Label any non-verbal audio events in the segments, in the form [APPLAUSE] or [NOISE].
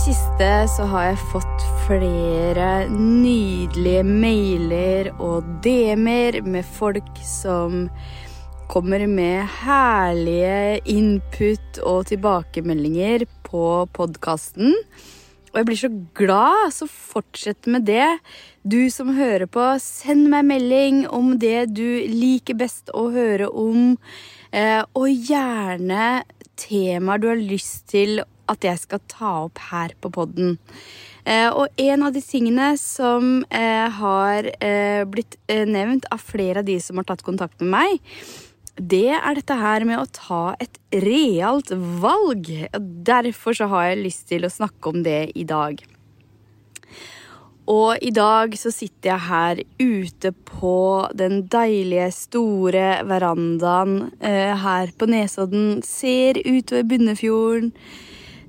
siste så har jeg fått flere nydelige mailer og DM-er med folk som kommer med herlige input og tilbakemeldinger på podkasten. Og jeg blir så glad, så fortsett med det. Du som hører på, send meg melding om det du liker best å høre om. Eh, og gjerne temaer du har lyst til at jeg skal ta opp her på podden. Eh, og en av de tingene som eh, har eh, blitt nevnt av flere av de som har tatt kontakt med meg, det er dette her med å ta et realt valg. Derfor så har jeg lyst til å snakke om det i dag. Og i dag så sitter jeg her ute på den deilige, store verandaen her på Nesodden. Ser utover Bunnefjorden.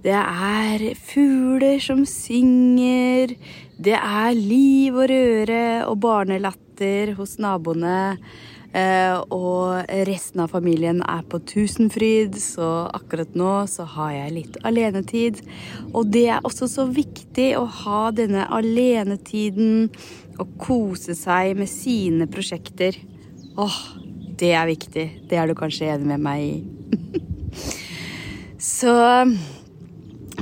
Det er fugler som synger. Det er liv og røre og barnelatter hos naboene. Eh, og resten av familien er på Tusenfryd, så akkurat nå så har jeg litt alenetid. Og det er også så viktig å ha denne alenetiden og kose seg med sine prosjekter. Åh, det er viktig. Det er du kanskje enig med meg i. [LAUGHS] så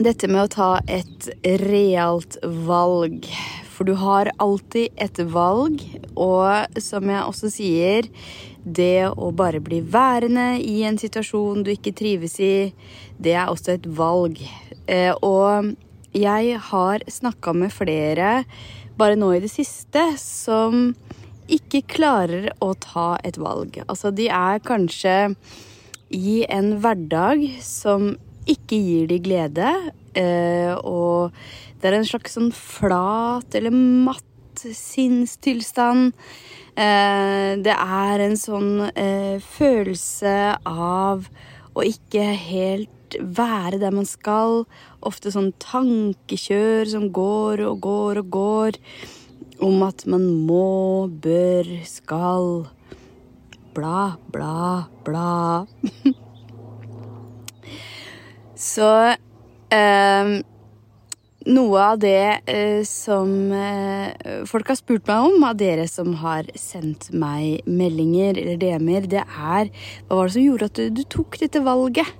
dette med å ta et realt valg. For du har alltid et valg, og som jeg også sier, det å bare bli værende i en situasjon du ikke trives i, det er også et valg. Eh, og jeg har snakka med flere bare nå i det siste som ikke klarer å ta et valg. Altså, de er kanskje i en hverdag som ikke gir de glede. Eh, og det er en slags sånn flat eller matt sinnstilstand. Eh, det er en sånn eh, følelse av å ikke helt være der man skal. Ofte sånn tankekjør som går og går og går. Om at man må, bør, skal. Bla, bla, bla. [LAUGHS] Så eh, noe av det eh, som eh, folk har spurt meg om, av dere som har sendt meg meldinger eller DM-er, det er hva var det som gjorde at du, du, tok dette valget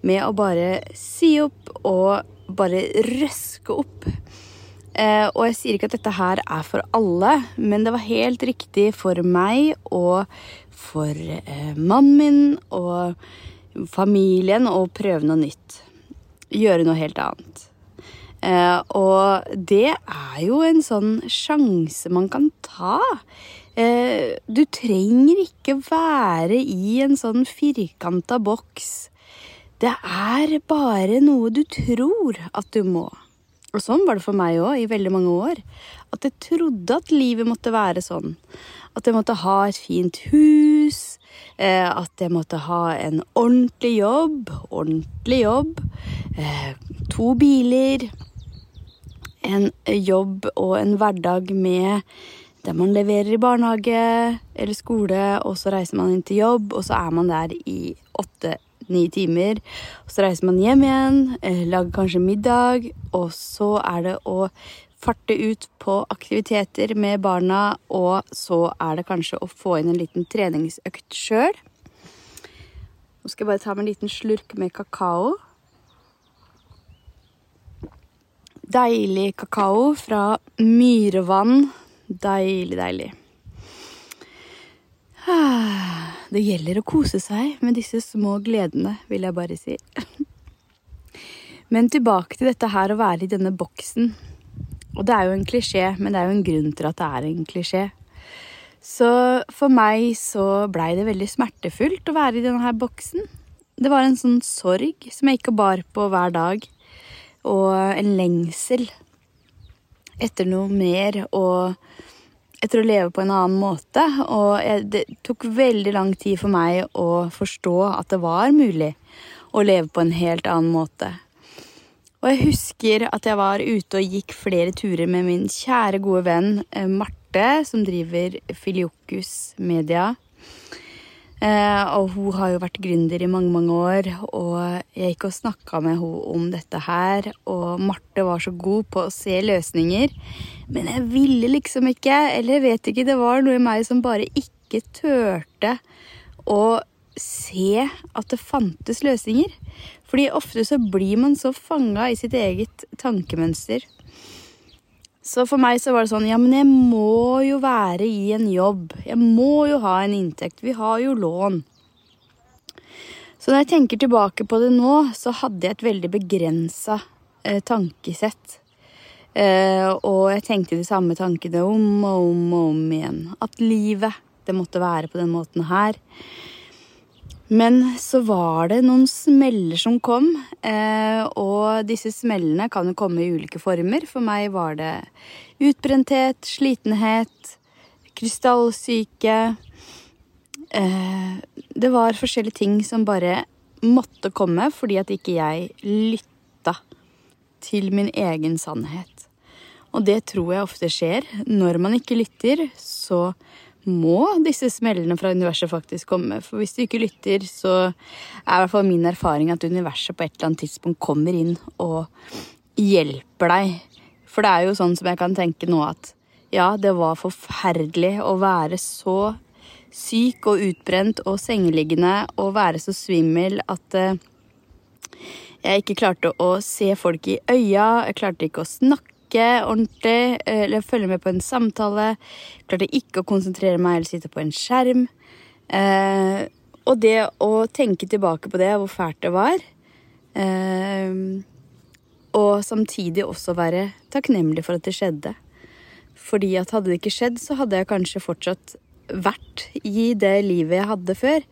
med å bare si opp og bare røske opp? Eh, og jeg sier ikke at dette her er for alle, men det var helt riktig for meg og for eh, mannen min og familien og prøve noe nytt. Gjøre noe helt annet. Eh, og det er jo en sånn sjanse man kan ta. Eh, du trenger ikke være i en sånn firkanta boks. Det er bare noe du tror at du må. Og sånn var det for meg òg i veldig mange år. At jeg trodde at livet måtte være sånn. At jeg måtte ha et fint hus. Eh, at jeg måtte ha en ordentlig jobb. Ordentlig jobb. Eh, to biler. En jobb og en hverdag med der man leverer i barnehage eller skole, og så reiser man inn til jobb, og så er man der i åtte-ni timer. Og så reiser man hjem igjen, eh, lager kanskje middag, og så er det å farte ut på aktiviteter med barna, og så er det kanskje å få inn en liten treningsøkt sjøl. Nå skal jeg bare ta meg en liten slurk med kakao. Deilig kakao fra Myrevann. Deilig, deilig. Det gjelder å kose seg med disse små gledene, vil jeg bare si. Men tilbake til dette her å være i denne boksen. Og det er jo en klisjé, men det er jo en grunn til at det er en klisjé. Så for meg så blei det veldig smertefullt å være i denne her boksen. Det var en sånn sorg som jeg gikk og bar på hver dag, og en lengsel etter noe mer og etter å leve på en annen måte. Og det tok veldig lang tid for meg å forstå at det var mulig å leve på en helt annen måte. Og jeg husker at jeg var ute og gikk flere turer med min kjære, gode venn eh, Marte, som driver Filiokus Media. Eh, og hun har jo vært gründer i mange, mange år, og jeg gikk og snakka med henne om dette her, og Marte var så god på å se løsninger, men jeg ville liksom ikke, eller jeg vet ikke, det var noe i meg som bare ikke turte å se at det fantes løsninger. Fordi ofte så blir man så fanga i sitt eget tankemønster. Så for meg så var det sånn Ja, men jeg må jo være i en jobb. Jeg må jo ha en inntekt. Vi har jo lån. Så når jeg tenker tilbake på det nå, så hadde jeg et veldig begrensa eh, tankesett. Eh, og jeg tenkte de samme tankene om og om og om igjen. At livet, det måtte være på den måten her. Men så var det noen smeller som kom, eh, og disse smellene kan jo komme i ulike former. For meg var det utbrenthet, slitenhet, krystallsyke eh, Det var forskjellige ting som bare måtte komme fordi at ikke jeg lytta til min egen sannhet. Og det tror jeg ofte skjer. Når man ikke lytter, så må disse smellene fra universet faktisk komme. For hvis du ikke lytter, så er i hvert fall min erfaring at universet på et eller annet tidspunkt kommer inn og hjelper deg. For det er jo sånn som jeg kan tenke nå at ja, det var forferdelig å være så syk og utbrent og sengeliggende og være så svimmel at uh, jeg ikke klarte å se folk i øya, jeg klarte ikke å snakke snakke ordentlig eller følge med på en samtale. Klarte ikke å konsentrere meg eller sitte på en skjerm. Eh, og det å tenke tilbake på det, hvor fælt det var eh, Og samtidig også være takknemlig for at det skjedde. Fordi at hadde det ikke skjedd, så hadde jeg kanskje fortsatt vært i det livet jeg hadde før.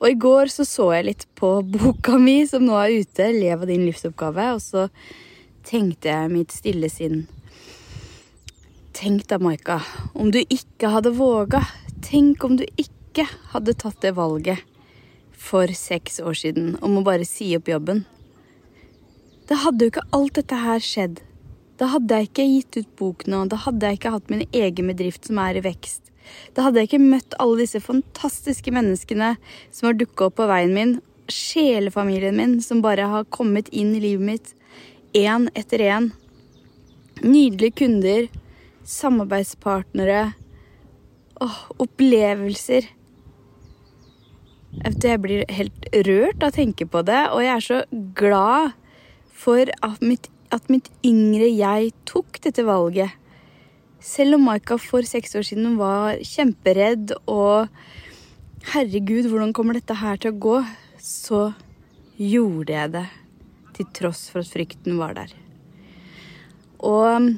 Og i går så så jeg litt på boka mi som nå er ute, 'Lev av din livsoppgave', og så tenkte jeg mitt stille sinn. Tenk da, Maika, om du ikke hadde våga. Tenk om du ikke hadde tatt det valget for seks år siden om å bare si opp jobben. Da hadde jo ikke alt dette her skjedd. Da hadde jeg ikke gitt ut bok nå, da hadde jeg ikke hatt min egen bedrift som er i vekst. Da hadde jeg ikke møtt alle disse fantastiske menneskene som har dukka opp på veien min, sjelefamilien min som bare har kommet inn i livet mitt én etter én. Nydelige kunder, samarbeidspartnere Åh, opplevelser. Jeg blir helt rørt av å tenke på det, og jeg er så glad for at mitt, at mitt yngre jeg tok dette valget. Selv om Maika for seks år siden var kjemperedd og Herregud, hvordan kommer dette her til å gå? Så gjorde jeg det til tross for at frykten var der. Og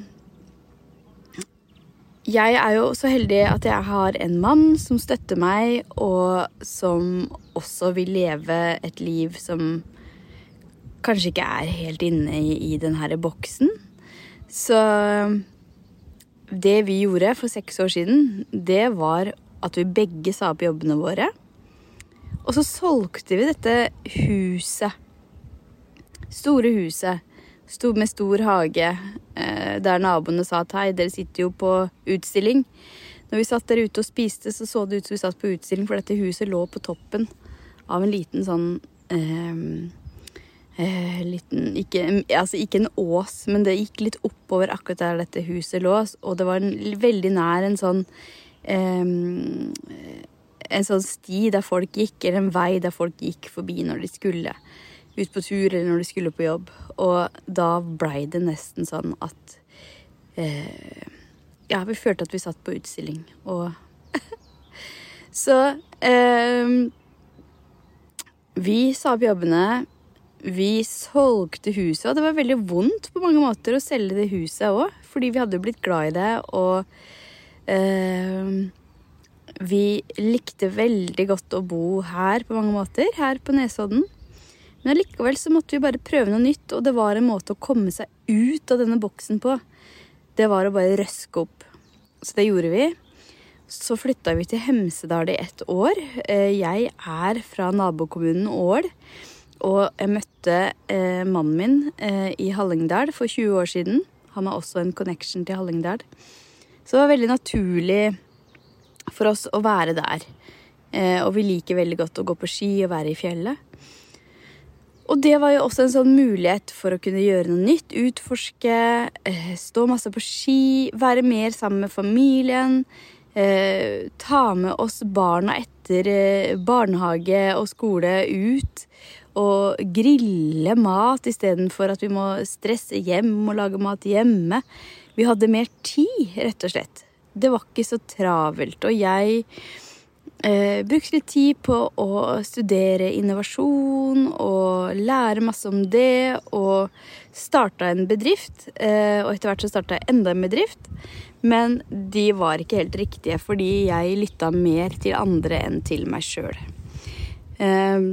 jeg er jo så heldig at jeg har en mann som støtter meg, og som også vil leve et liv som kanskje ikke er helt inne i, i denne boksen. Så det vi gjorde for seks år siden, det var at vi begge sa opp jobbene våre. Og så solgte vi dette huset store huset med stor hage, eh, der naboene sa at hei, dere sitter jo på utstilling. Når vi satt der ute og spiste, så så det ut som vi satt på utstilling, for dette huset lå på toppen av en liten sånn eh, eh, liten ikke, altså ikke en ås, men det gikk litt oppover akkurat der dette huset lå, og det var en, veldig nær en sånn eh, En sånn sti der folk gikk, eller en vei der folk gikk forbi når de skulle ut på tur eller når du skulle på jobb. Og da blei det nesten sånn at eh, Ja, vi følte at vi satt på utstilling. Og [LAUGHS] Så eh, Vi sa opp jobbene. Vi solgte huset, og det var veldig vondt på mange måter å selge det huset òg, fordi vi hadde blitt glad i det, og eh, vi likte veldig godt å bo her på mange måter, her på Nesodden. Men allikevel så måtte vi bare prøve noe nytt, og det var en måte å komme seg ut av denne boksen på. Det var å bare røske opp. Så det gjorde vi. Så flytta vi til Hemsedal i ett år. Eh, jeg er fra nabokommunen Ål. Og jeg møtte eh, mannen min eh, i Hallingdal for 20 år siden. Han har også en connection til Hallingdal. Så det var veldig naturlig for oss å være der. Og vi liker veldig godt å gå på ski og være i fjellet. Og det var jo også en sånn mulighet for å kunne gjøre noe nytt. Utforske, eh, stå masse på ski, være mer sammen med familien. Eh, ta med oss barna etter eh, barnehage og skole ut. Og grille mat istedenfor at vi må stresse hjem og lage mat hjemme. Vi hadde mer tid, rett og slett. Det var ikke så travelt. Og jeg eh, brukte litt tid på å studere innovasjon og lære masse om det. Og starta en bedrift. Eh, og etter hvert så starta jeg enda en bedrift. Men de var ikke helt riktige, fordi jeg lytta mer til andre enn til meg sjøl. Eh,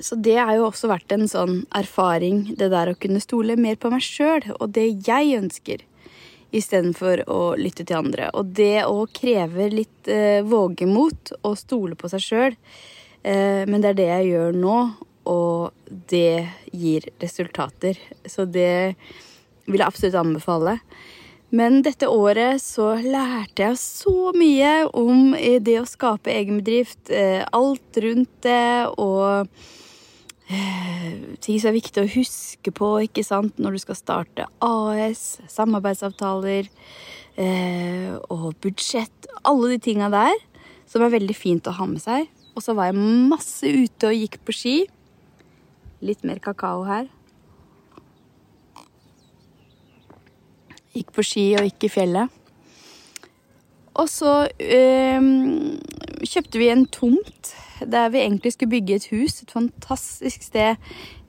så det har jo også vært en sånn erfaring, det der å kunne stole mer på meg sjøl og det jeg ønsker istedenfor å lytte til andre. Og det å kreve litt eh, vågemot og stole på seg sjøl. Eh, men det er det jeg gjør nå, og det gir resultater. Så det vil jeg absolutt anbefale. Men dette året så lærte jeg så mye om det å skape egen bedrift. Eh, alt rundt det og ting som er viktig å huske på ikke sant, når du skal starte AS, samarbeidsavtaler eh, og budsjett. Alle de tinga der som er veldig fint å ha med seg. Og så var jeg masse ute og gikk på ski. Litt mer kakao her. Gikk på ski og gikk i fjellet. Og så øh, kjøpte vi en tomt der vi egentlig skulle bygge et hus. Et fantastisk sted.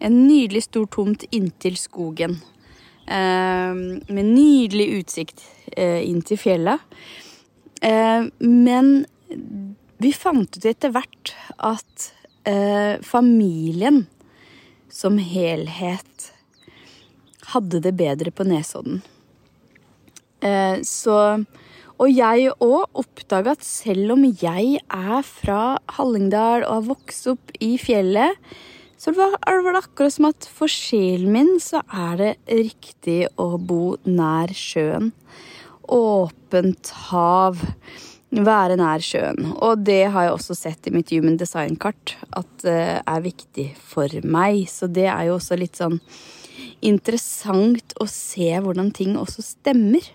En nydelig stor tomt inntil skogen. Øh, med nydelig utsikt øh, inn til fjellet. men vi fant ut etter hvert at familien som helhet hadde det bedre på Nesodden. så og jeg òg oppdaga at selv om jeg er fra Hallingdal og har vokst opp i fjellet, så var det akkurat som at for sjelen min så er det riktig å bo nær sjøen. Åpent hav. Være nær sjøen. Og det har jeg også sett i mitt Human Design-kart at det er viktig for meg. Så det er jo også litt sånn interessant å se hvordan ting også stemmer.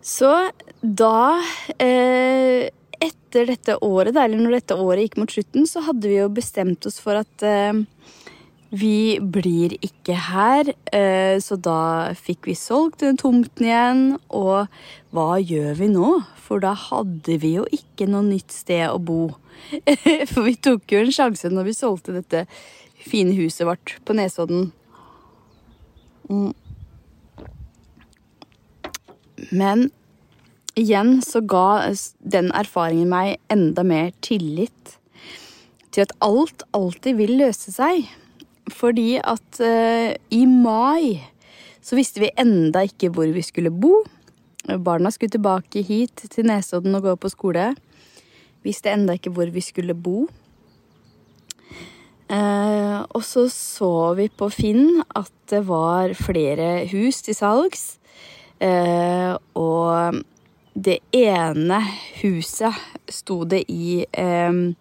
Så da eh, Etter dette året, eller når dette året gikk mot slutten, så hadde vi jo bestemt oss for at eh, vi blir ikke her. Eh, så da fikk vi solgt den tomten igjen. Og hva gjør vi nå? For da hadde vi jo ikke noe nytt sted å bo. [LAUGHS] For vi tok jo en sjanse når vi solgte dette fine huset vårt på Nesodden. Mm. Men igjen så ga den erfaringen meg enda mer tillit til at alt alltid vil løse seg. Fordi at uh, i mai så visste vi enda ikke hvor vi skulle bo. Barna skulle tilbake hit til Nesodden og gå på skole. Visste enda ikke hvor vi skulle bo. Uh, og så så vi på Finn at det var flere hus til salgs. Uh, og det ene huset sto det i ehm,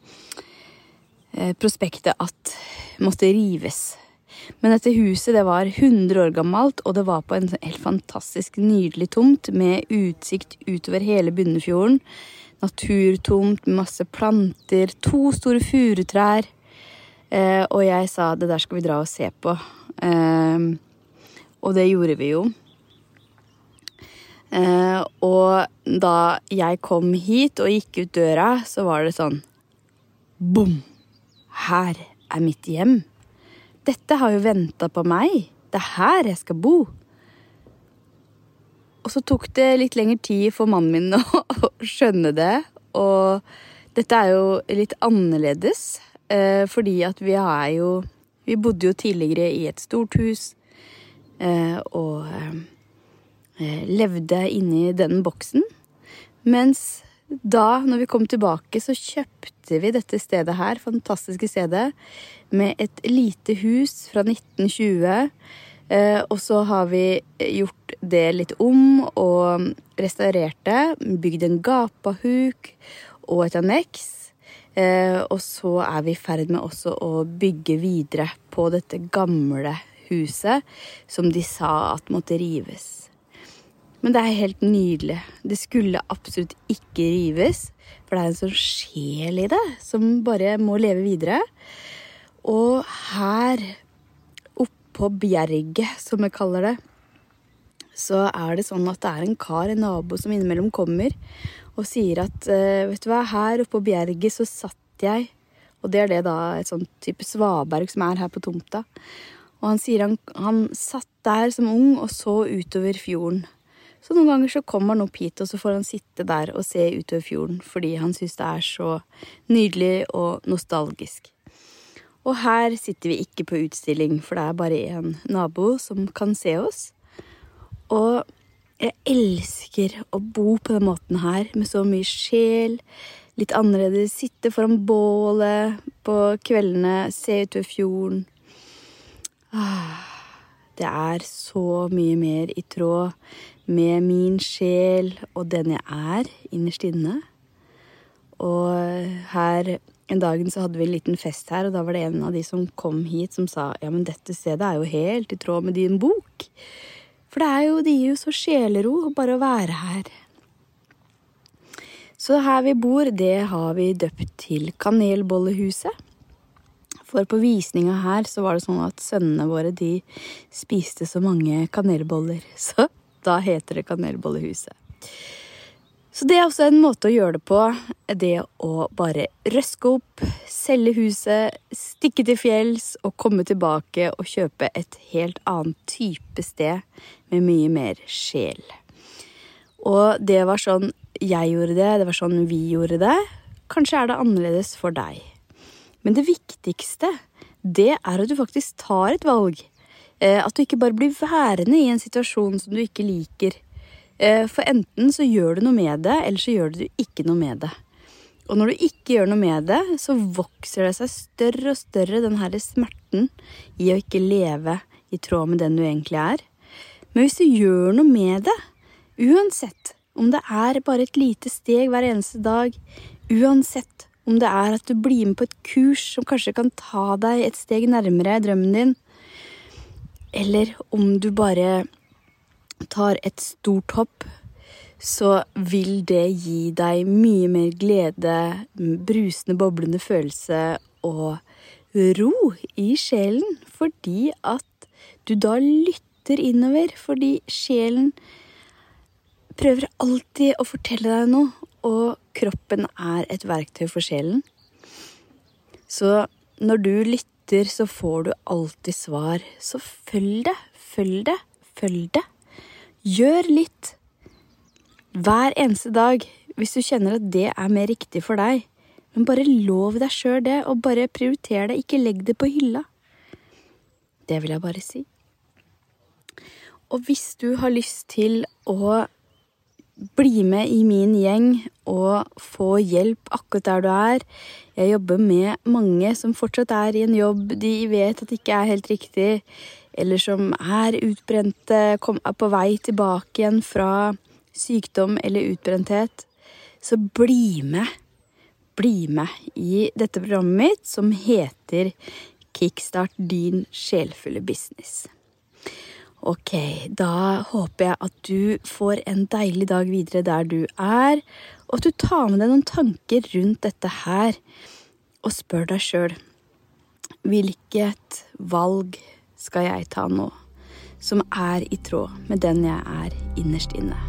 eh, prospektet at måtte rives. Men dette huset det var 100 år gammelt, og det var på en helt fantastisk nydelig tomt med utsikt utover hele Bunnefjorden. Naturtomt masse planter, to store furutrær. Eh, og jeg sa det der skal vi dra og se på. Eh, og det gjorde vi jo. Eh, og da jeg kom hit og gikk ut døra, så var det sånn Bom! Her er mitt hjem. Dette har jo venta på meg. Det er her jeg skal bo. Og så tok det litt lengre tid for mannen min [LAUGHS] å skjønne det. Og dette er jo litt annerledes, eh, fordi at vi er jo Vi bodde jo tidligere i et stort hus, eh, og Eh, levde inni den boksen. Mens da, når vi kom tilbake, så kjøpte vi dette stedet her, fantastiske stedet, med et lite hus fra 1920. Eh, og så har vi gjort det litt om og restaurerte. Bygde en gapahuk og et anneks. Eh, og så er vi i ferd med også å bygge videre på dette gamle huset som de sa at måtte rives. Men det er helt nydelig. Det skulle absolutt ikke rives, for det er en sånn sjel i det som bare må leve videre. Og her oppå bjerget, som vi kaller det, så er det sånn at det er en kar, en nabo, som innimellom kommer og sier at eh, vet du hva, her oppe på bjerget så satt jeg Og det er det da et sånn type svaberg som er her på tomta. Og han sier han, han satt der som ung og så utover fjorden. Så noen ganger så kommer han opp hit, og så får han sitte der og se utover fjorden fordi han syns det er så nydelig og nostalgisk. Og her sitter vi ikke på utstilling, for det er bare én nabo som kan se oss. Og jeg elsker å bo på den måten her, med så mye sjel. Litt annerledes. Sitte foran bålet på kveldene, se utover fjorden. Ah, det er så mye mer i tråd med min sjel og den jeg er innerst inne. Og her en dagen så hadde vi en liten fest her, og da var det en av de som kom hit, som sa ja, men dette stedet er jo helt i tråd med din bok. For det, jo, det gir jo så sjelero bare å være her. Så her vi bor, det har vi døpt til Kanelbollehuset. For på visninga her så var det sånn at sønnene våre de spiste så mange kanelboller. [LAUGHS] Så da heter det Kanelbollehuset. Så det er også en måte å gjøre det på. Det å bare røske opp, selge huset, stikke til fjells og komme tilbake og kjøpe et helt annet type sted med mye mer sjel. Og det var sånn jeg gjorde det, det var sånn vi gjorde det. Kanskje er det annerledes for deg. Men det viktigste, det er at du faktisk tar et valg. Eh, at du ikke bare blir værende i en situasjon som du ikke liker Eh, for enten så gjør du noe med det, eller så gjør du ikke noe med det. Og når du ikke gjør noe med det, så vokser det seg større og større, den her smerten i å ikke leve i tråd med den du egentlig er. Men hvis du gjør noe med det, uansett om det er bare et lite steg hver eneste dag, uansett om det er at du blir med på et kurs som kanskje kan ta deg et steg nærmere drømmen din, eller om du bare tar et stort hopp, så vil det gi deg mye mer glede, brusende, boblende følelse og ro i sjelen, fordi at du da lytter innover, fordi sjelen prøver alltid å fortelle deg noe, og kroppen er et verktøy for sjelen. Så når du lytter, så får du alltid svar. Så følg det, følg det, følg det. Gjør litt hver eneste dag hvis du kjenner at det er mer riktig for deg. Men bare lov deg sjøl det, og bare prioriter det. Ikke legg det på hylla. Det vil jeg bare si. Og hvis du har lyst til å bli med i min gjeng og få hjelp akkurat der du er Jeg jobber med mange som fortsatt er i en jobb de vet at ikke er helt riktig eller som er utbrente, er på vei tilbake igjen fra sykdom eller utbrenthet, så bli med. Bli med i dette programmet mitt som heter Kickstart din sjelfulle business. Ok, da håper jeg at du får en deilig dag videre der du er, og at du tar med deg noen tanker rundt dette her, og spør deg sjøl hvilket valg skal jeg ta nå, som er i tråd med den jeg er innerst inne.